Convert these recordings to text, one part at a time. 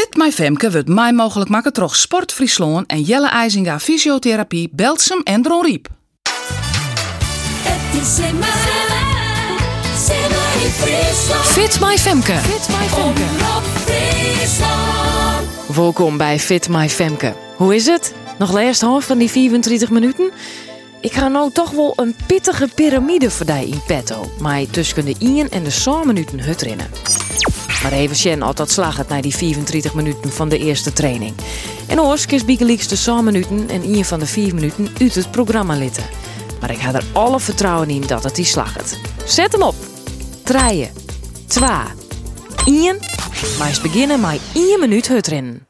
Fit My Femke wordt mij mogelijk maken troch Sport Friesland en Jelle IJzinga Fysiotherapie, Belsum en Dron Riep. Fit My Femke. Fit My Femke. Omroep Friesland. Welkom bij Fit My Femke. Hoe is het? Nog laatst half van die 24 minuten? Ik ga nou toch wel een pittige piramide voor die in petto. Maar tussen de 1 en de 6 minuten hut rennen. Maar even Sjen altijd het naar die 24 minuten van de eerste training. En oors kies Biegelieks de 6 minuten en 1 van de 4 minuten uit het programma litten. Maar ik ga er alle vertrouwen in dat het die slag het. Zet hem op. Draaien. 2. 1. Maar eens beginnen met 1 minuut hut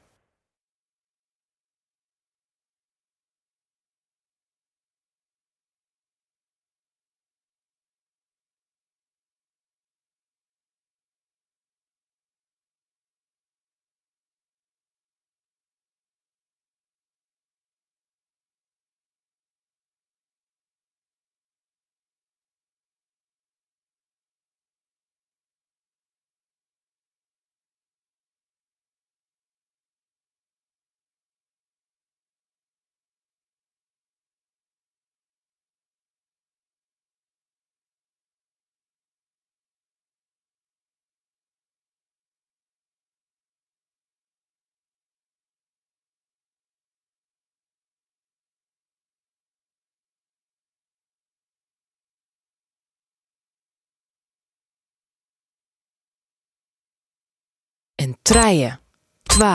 En treien. 2.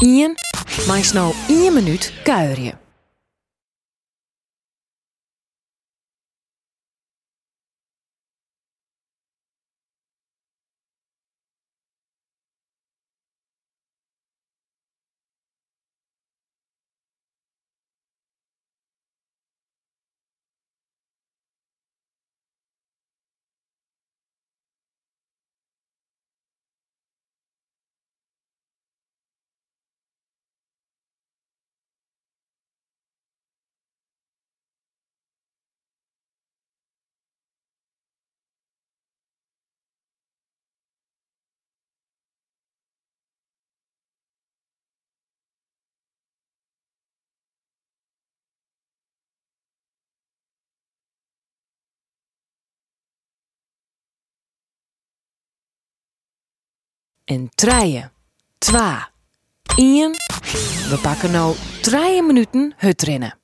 1. Maar nou 1 minuut kuierje. En treien. 2. 1. We pakken nou 3 minuten hut rennen.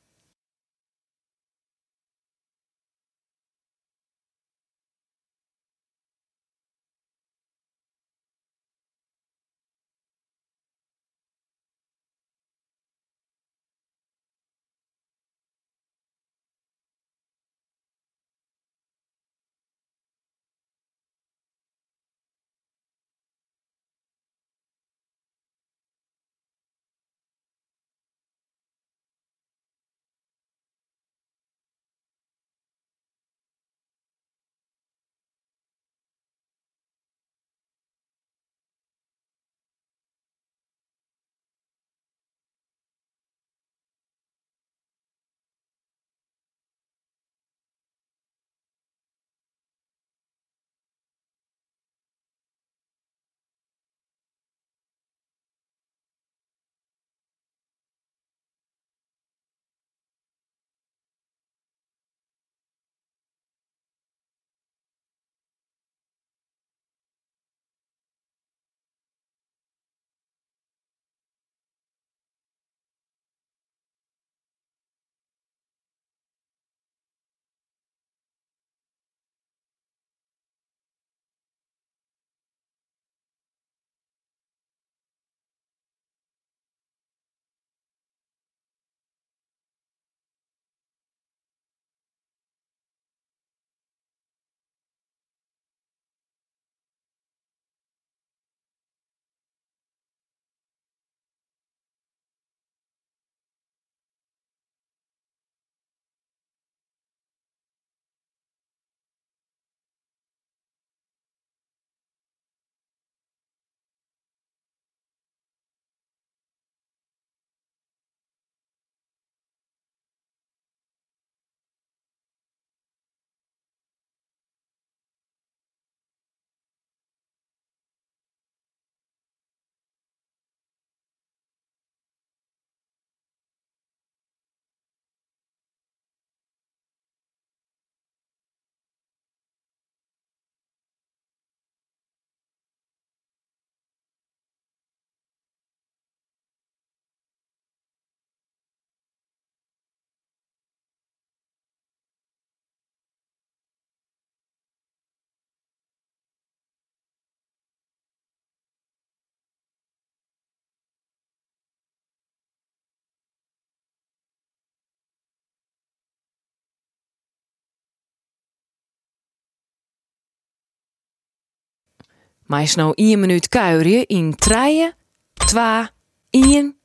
Maar is nou 1 minuut kuieren in 3, 2, 1.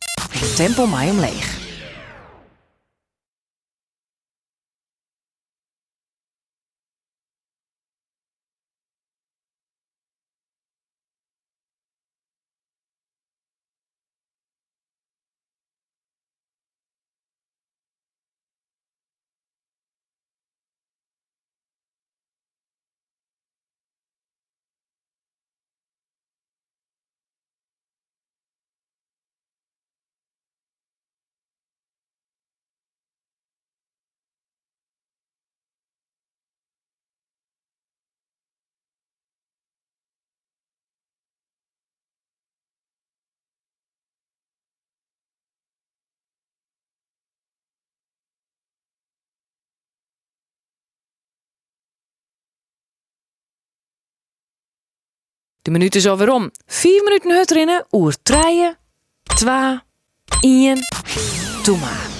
Tempo mij omleeg. De minuut is alweer om. 4 minuten hut rinnen, oer 3, 2, 1. Doe maar.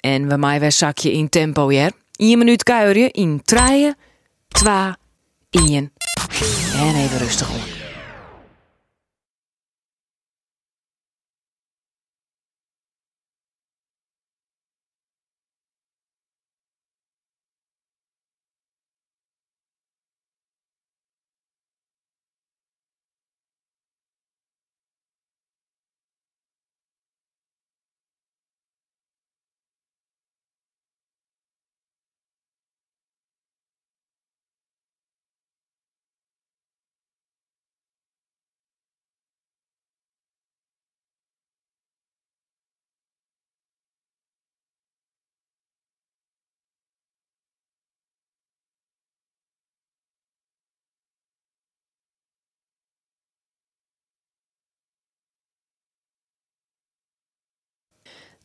En we mij weer zakje in tempo, ja. 1 minuut kuieren in 3, 2, 1. En even rustig om.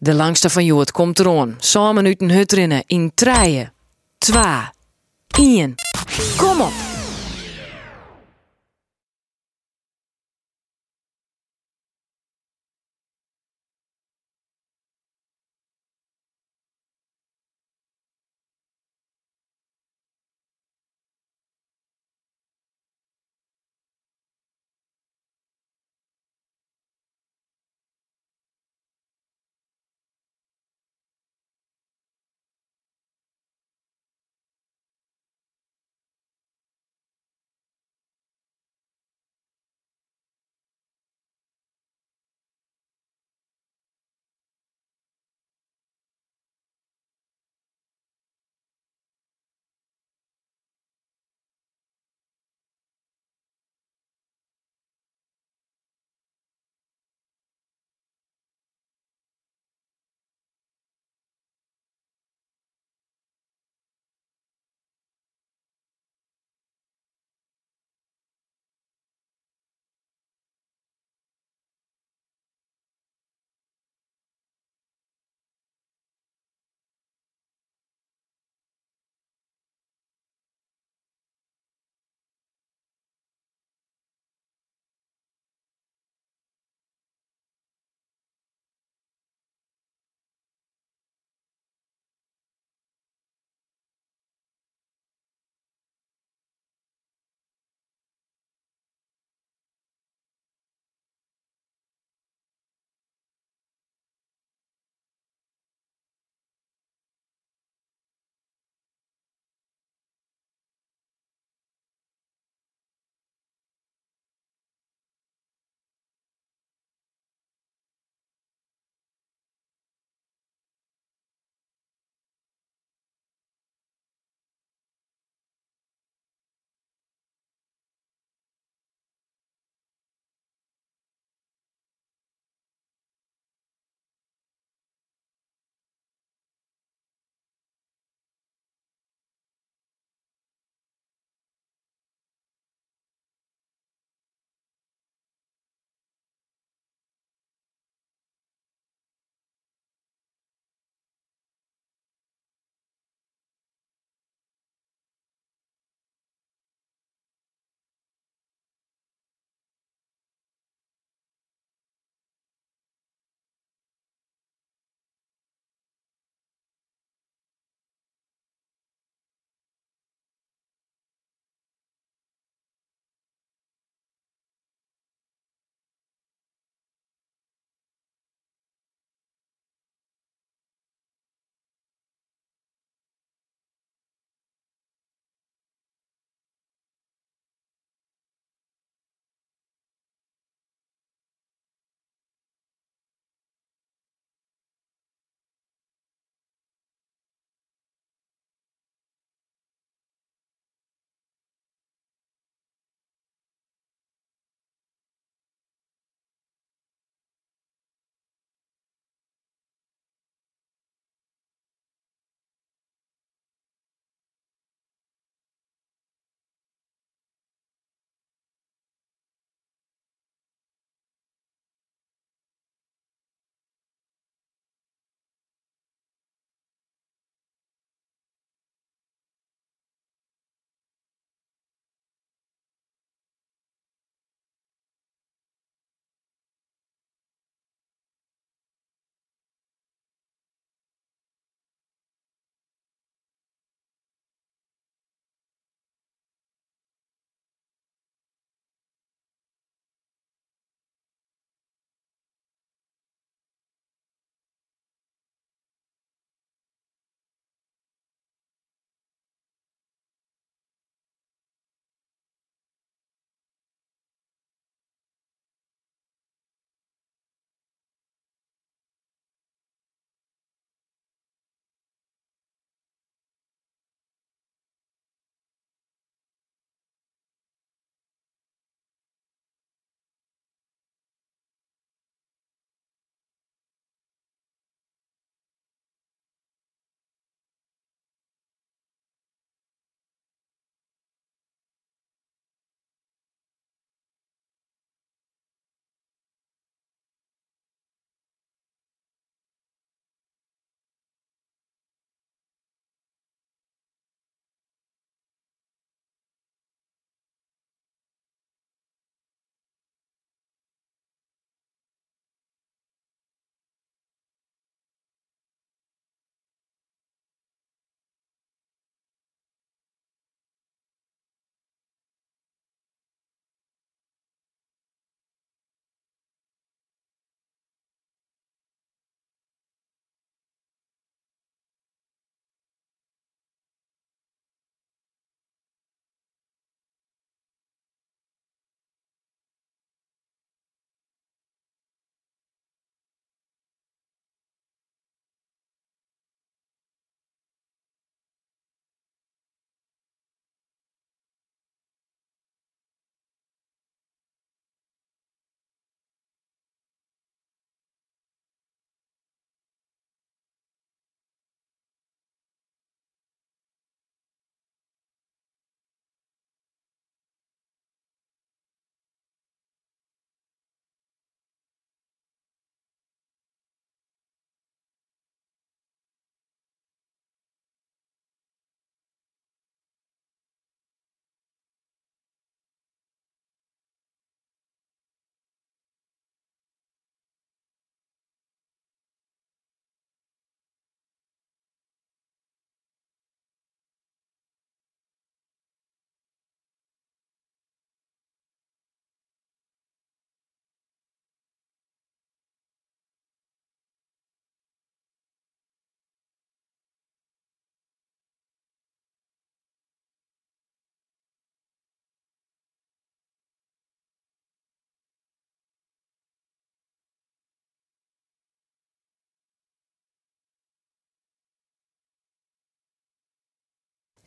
De langste van Joet komt erom. Samen minuten hut rinnen in 3, 2, 1. Kom op!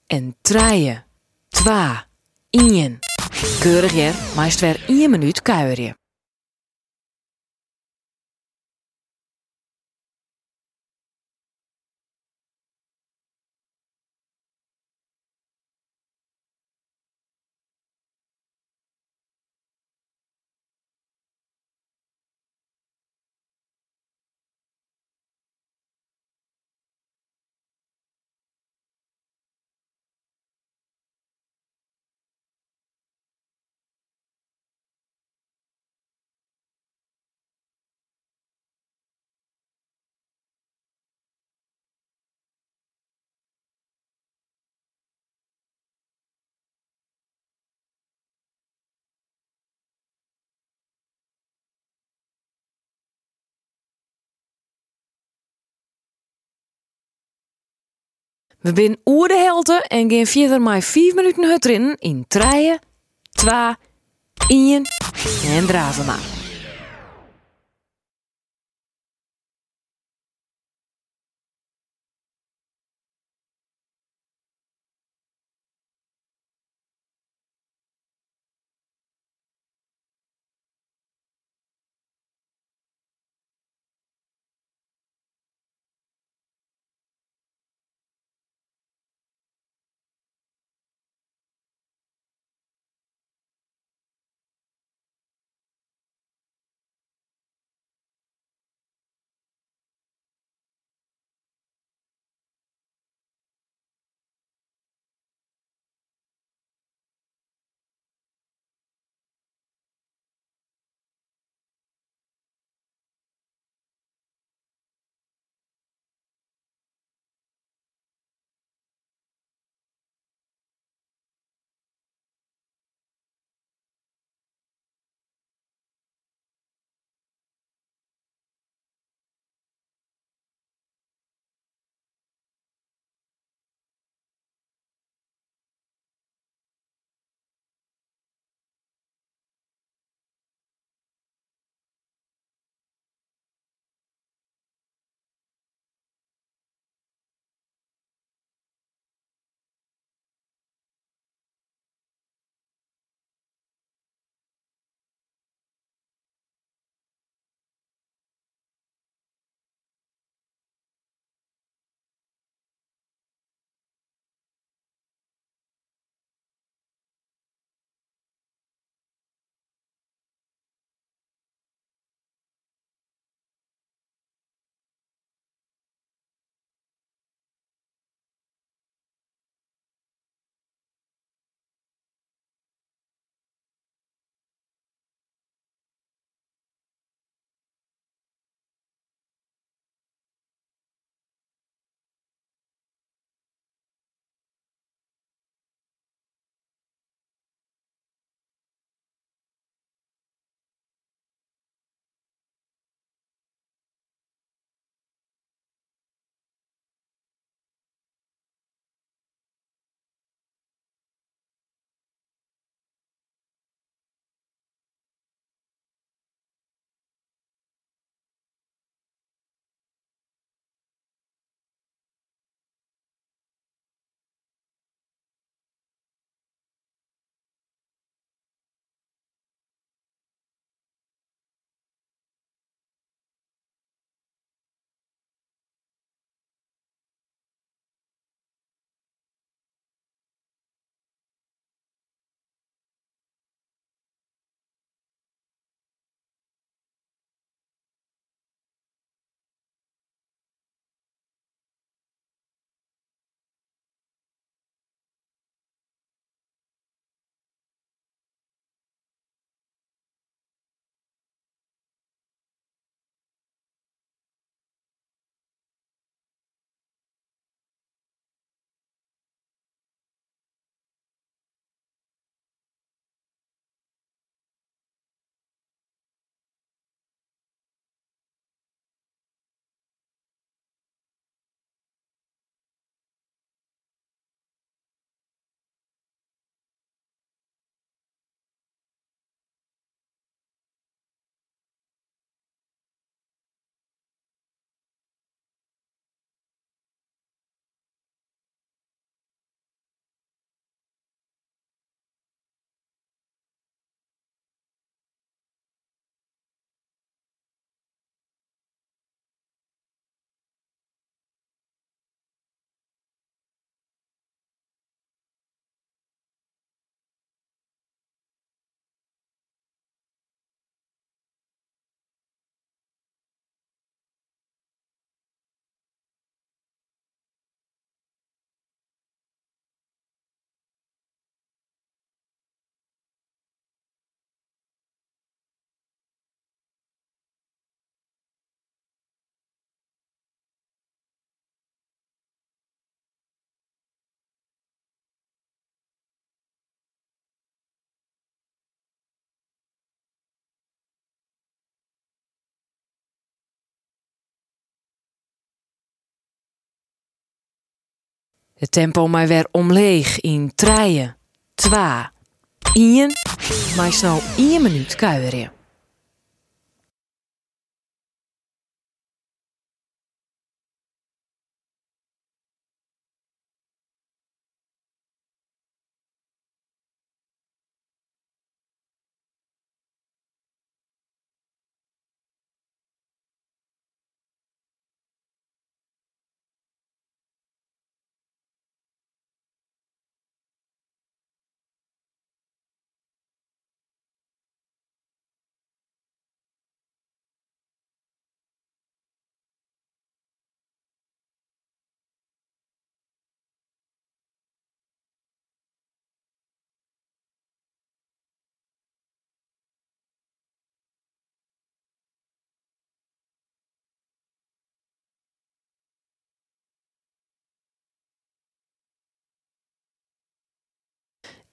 En treien, twa, ien. Keurig jer, meest weer 1 minuut kuieren. We zijn oer de helte en gaan verder maar 5 minuten hut erin in treien, twa, ien en draven maar. Het tempo mij weer omleeg in treien, twa, ien, maar snel 1 minuut kuieren.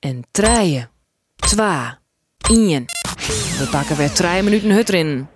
En treien, twa, ien. We pakken weer drie minuten hut erin.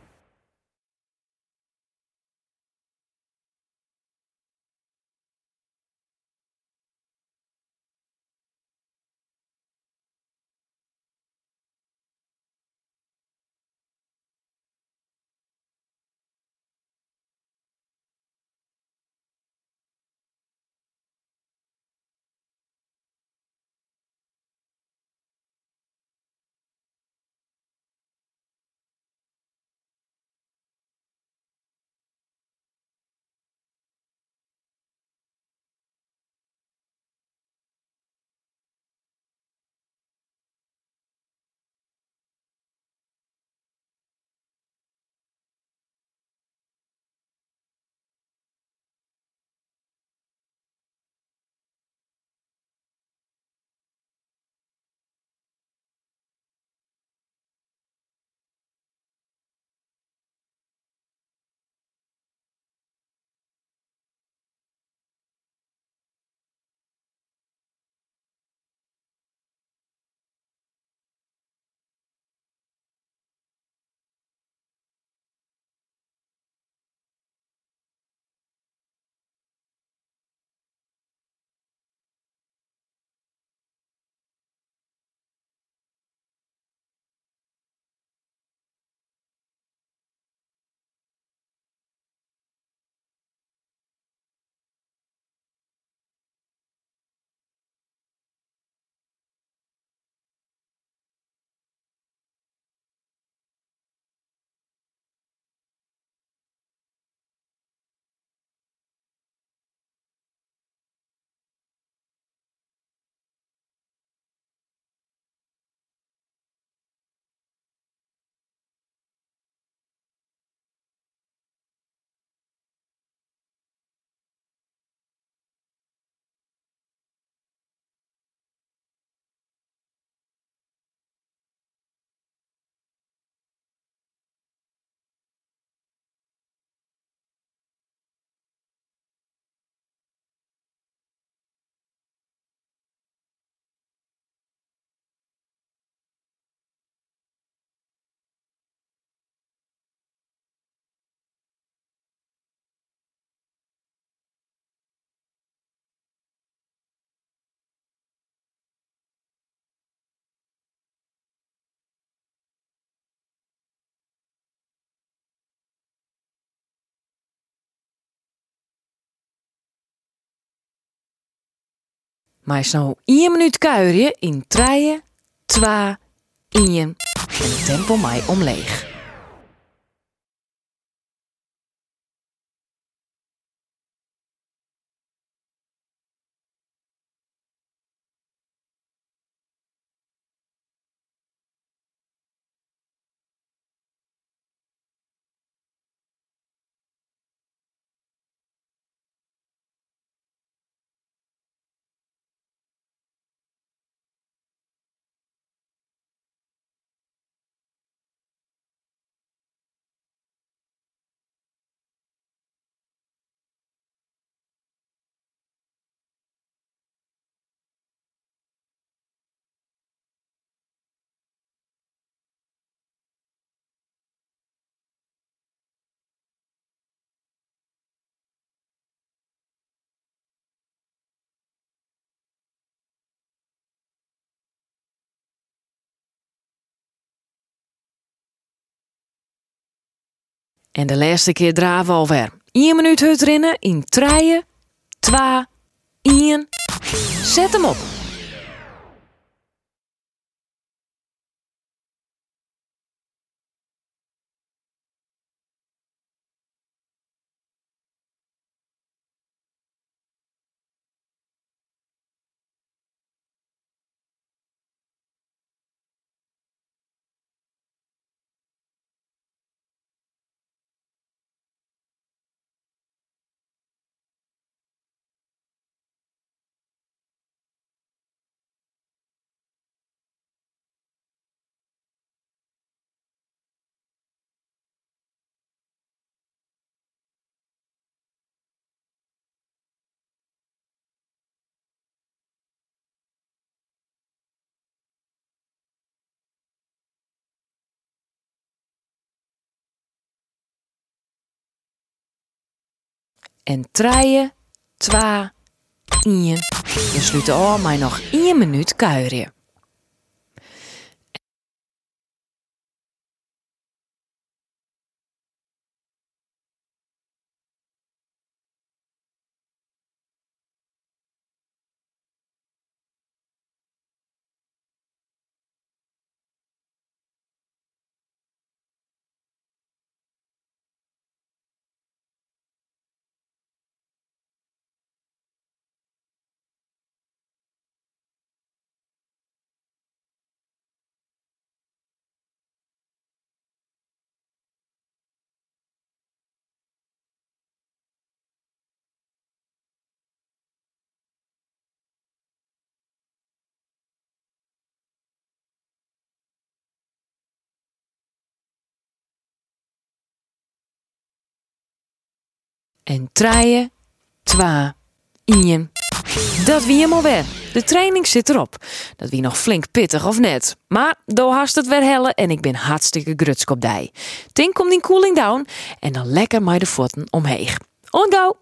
Maar snel 1 minuut kuieren in treien, twa, ien. En het tempo mij omleeg. En de laatste keer draven we alweer. 1 minuut hut rennen in 3, 2, 1. Zet hem op. En 3, 2, 1. Je sluit af maar nog 1 minuut kuieren. En 3, 2, 1. Dat wie hem alweer. De training zit erop. Dat wie nog flink pittig of net. Maar do hast het weer helle en ik ben hartstikke grutsk op dij. Tink komt die cooling down en dan lekker maar de voeten omheen. On go!